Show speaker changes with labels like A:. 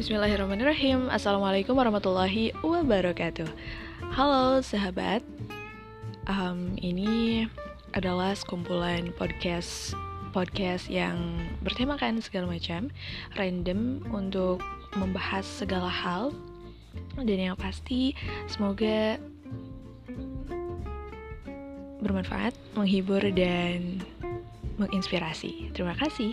A: Bismillahirrahmanirrahim. Assalamualaikum warahmatullahi wabarakatuh. Halo sahabat. Um, Ini adalah sekumpulan podcast Podcast yang bertemakan segala macam Random untuk membahas segala hal. Dan yang pasti semoga bermanfaat, menghibur, dan menginspirasi. Terima kasih.